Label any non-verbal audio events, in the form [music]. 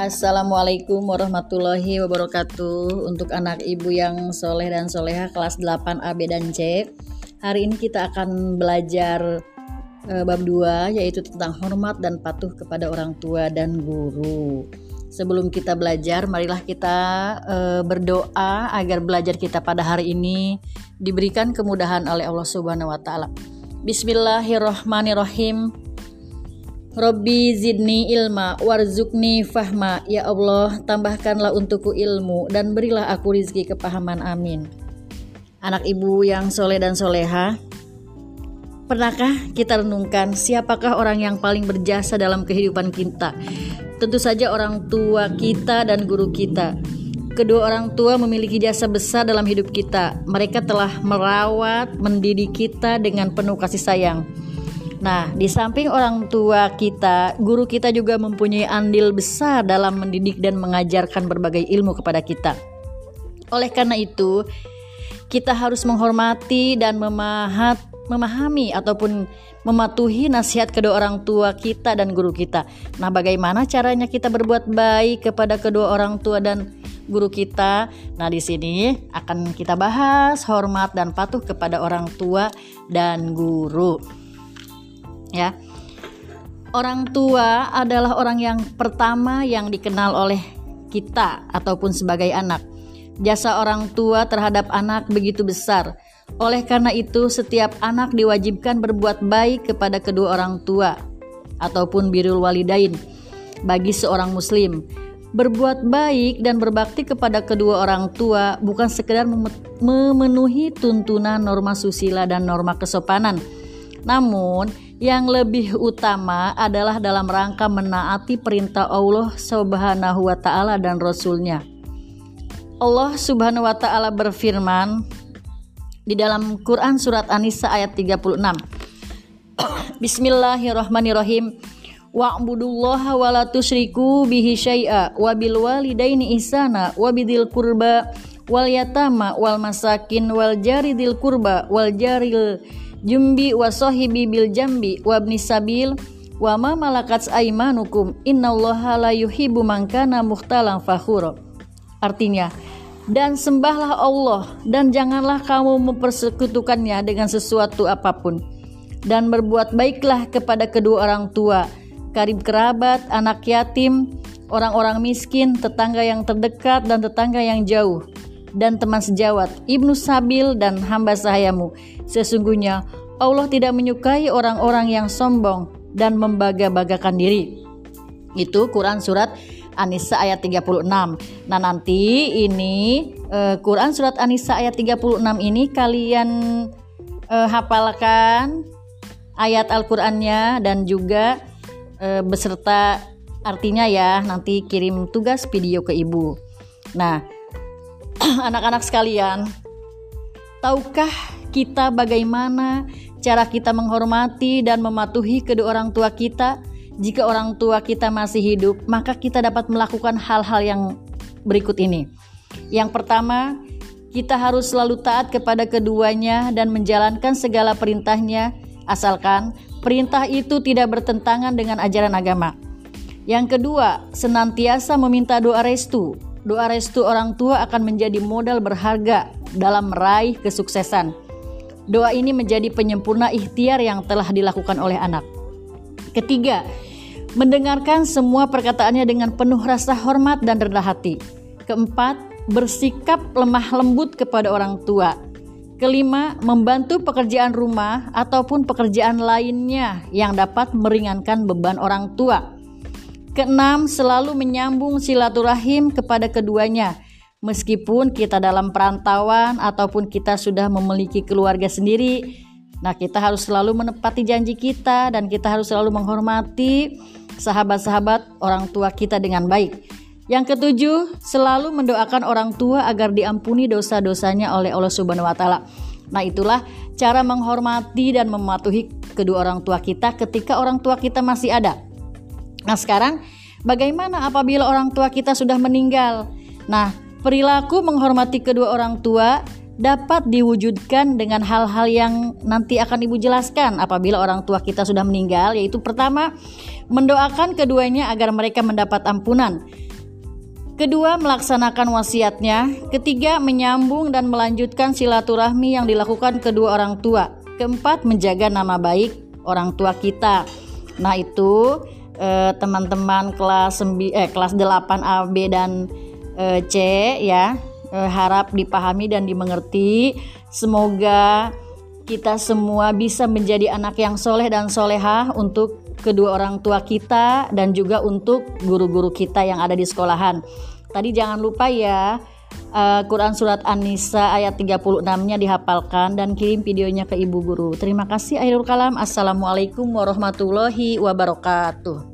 Assalamualaikum warahmatullahi wabarakatuh Untuk anak ibu yang soleh dan soleha kelas 8 A, B, dan C Hari ini kita akan belajar e, bab 2 yaitu tentang hormat dan patuh kepada orang tua dan guru Sebelum kita belajar, marilah kita e, berdoa agar belajar kita pada hari ini diberikan kemudahan oleh Allah Subhanahu wa taala. Bismillahirrahmanirrahim. Robbi zidni ilma warzukni fahma Ya Allah tambahkanlah untukku ilmu dan berilah aku rizki kepahaman amin Anak ibu yang soleh dan soleha Pernahkah kita renungkan siapakah orang yang paling berjasa dalam kehidupan kita? Tentu saja orang tua kita dan guru kita. Kedua orang tua memiliki jasa besar dalam hidup kita. Mereka telah merawat, mendidik kita dengan penuh kasih sayang. Nah, di samping orang tua kita, guru kita juga mempunyai andil besar dalam mendidik dan mengajarkan berbagai ilmu kepada kita. Oleh karena itu, kita harus menghormati dan memahat, memahami ataupun mematuhi nasihat kedua orang tua kita dan guru kita. Nah, bagaimana caranya kita berbuat baik kepada kedua orang tua dan guru kita? Nah, di sini akan kita bahas hormat dan patuh kepada orang tua dan guru ya. Orang tua adalah orang yang pertama yang dikenal oleh kita ataupun sebagai anak. Jasa orang tua terhadap anak begitu besar. Oleh karena itu, setiap anak diwajibkan berbuat baik kepada kedua orang tua ataupun birul walidain bagi seorang muslim. Berbuat baik dan berbakti kepada kedua orang tua bukan sekedar memenuhi tuntunan norma susila dan norma kesopanan, namun yang lebih utama adalah dalam rangka menaati perintah Allah Subhanahu wa taala dan rasulnya. Allah Subhanahu wa taala berfirman di dalam Quran surat An-Nisa ayat 36. [coughs] Bismillahirrahmanirrahim. Wa'budullaha wa la tusyriku bihi syai'a wa bil walidaini ihsana wa bidil qurba wal yatama wal masakin wal jaridil qurba wal jaril jumbi wa sahibi bil jambi wa ibni sabil wa ma malakat aimanukum innallaha la yuhibbu man kana mukhtalan fakhura. Artinya, dan sembahlah Allah dan janganlah kamu mempersekutukannya dengan sesuatu apa pun. Dan berbuat baiklah kepada kedua orang tua, karib kerabat, anak yatim, orang-orang miskin, tetangga yang terdekat dan tetangga yang jauh dan teman sejawat, Ibnu Sabil dan hamba sahayamu. Sesungguhnya Allah tidak menyukai orang-orang yang sombong dan membaga-bagakan diri. Itu Quran surat An-Nisa ayat 36. Nah, nanti ini uh, Quran surat An-Nisa ayat 36 ini kalian uh, hafalkan ayat Al-Qur'annya dan juga uh, beserta artinya ya. Nanti kirim tugas video ke ibu. Nah, [clears throat] anak-anak sekalian, tahukah kita bagaimana cara kita menghormati dan mematuhi kedua orang tua kita? Jika orang tua kita masih hidup, maka kita dapat melakukan hal-hal yang berikut ini. Yang pertama, kita harus selalu taat kepada keduanya dan menjalankan segala perintahnya, asalkan perintah itu tidak bertentangan dengan ajaran agama. Yang kedua, senantiasa meminta doa restu Doa restu orang tua akan menjadi modal berharga dalam meraih kesuksesan. Doa ini menjadi penyempurna ikhtiar yang telah dilakukan oleh anak. Ketiga, mendengarkan semua perkataannya dengan penuh rasa hormat dan rendah hati. Keempat, bersikap lemah lembut kepada orang tua. Kelima, membantu pekerjaan rumah ataupun pekerjaan lainnya yang dapat meringankan beban orang tua. Keenam, selalu menyambung silaturahim kepada keduanya. Meskipun kita dalam perantauan ataupun kita sudah memiliki keluarga sendiri, nah kita harus selalu menepati janji kita dan kita harus selalu menghormati sahabat-sahabat orang tua kita dengan baik. Yang ketujuh, selalu mendoakan orang tua agar diampuni dosa-dosanya oleh Allah Subhanahu wa taala. Nah, itulah cara menghormati dan mematuhi kedua orang tua kita ketika orang tua kita masih ada. Nah, sekarang bagaimana apabila orang tua kita sudah meninggal? Nah, perilaku menghormati kedua orang tua dapat diwujudkan dengan hal-hal yang nanti akan Ibu jelaskan apabila orang tua kita sudah meninggal, yaitu pertama, mendoakan keduanya agar mereka mendapat ampunan. Kedua, melaksanakan wasiatnya. Ketiga, menyambung dan melanjutkan silaturahmi yang dilakukan kedua orang tua. Keempat, menjaga nama baik orang tua kita. Nah, itu eh, teman-teman kelas eh, kelas 8 A, B dan eh, C ya. Eh, harap dipahami dan dimengerti. Semoga kita semua bisa menjadi anak yang soleh dan solehah untuk kedua orang tua kita dan juga untuk guru-guru kita yang ada di sekolahan. Tadi jangan lupa ya uh, Quran Surat An-Nisa ayat 36-nya dihafalkan dan kirim videonya ke ibu guru. Terima kasih akhirul kalam. Assalamualaikum warahmatullahi wabarakatuh.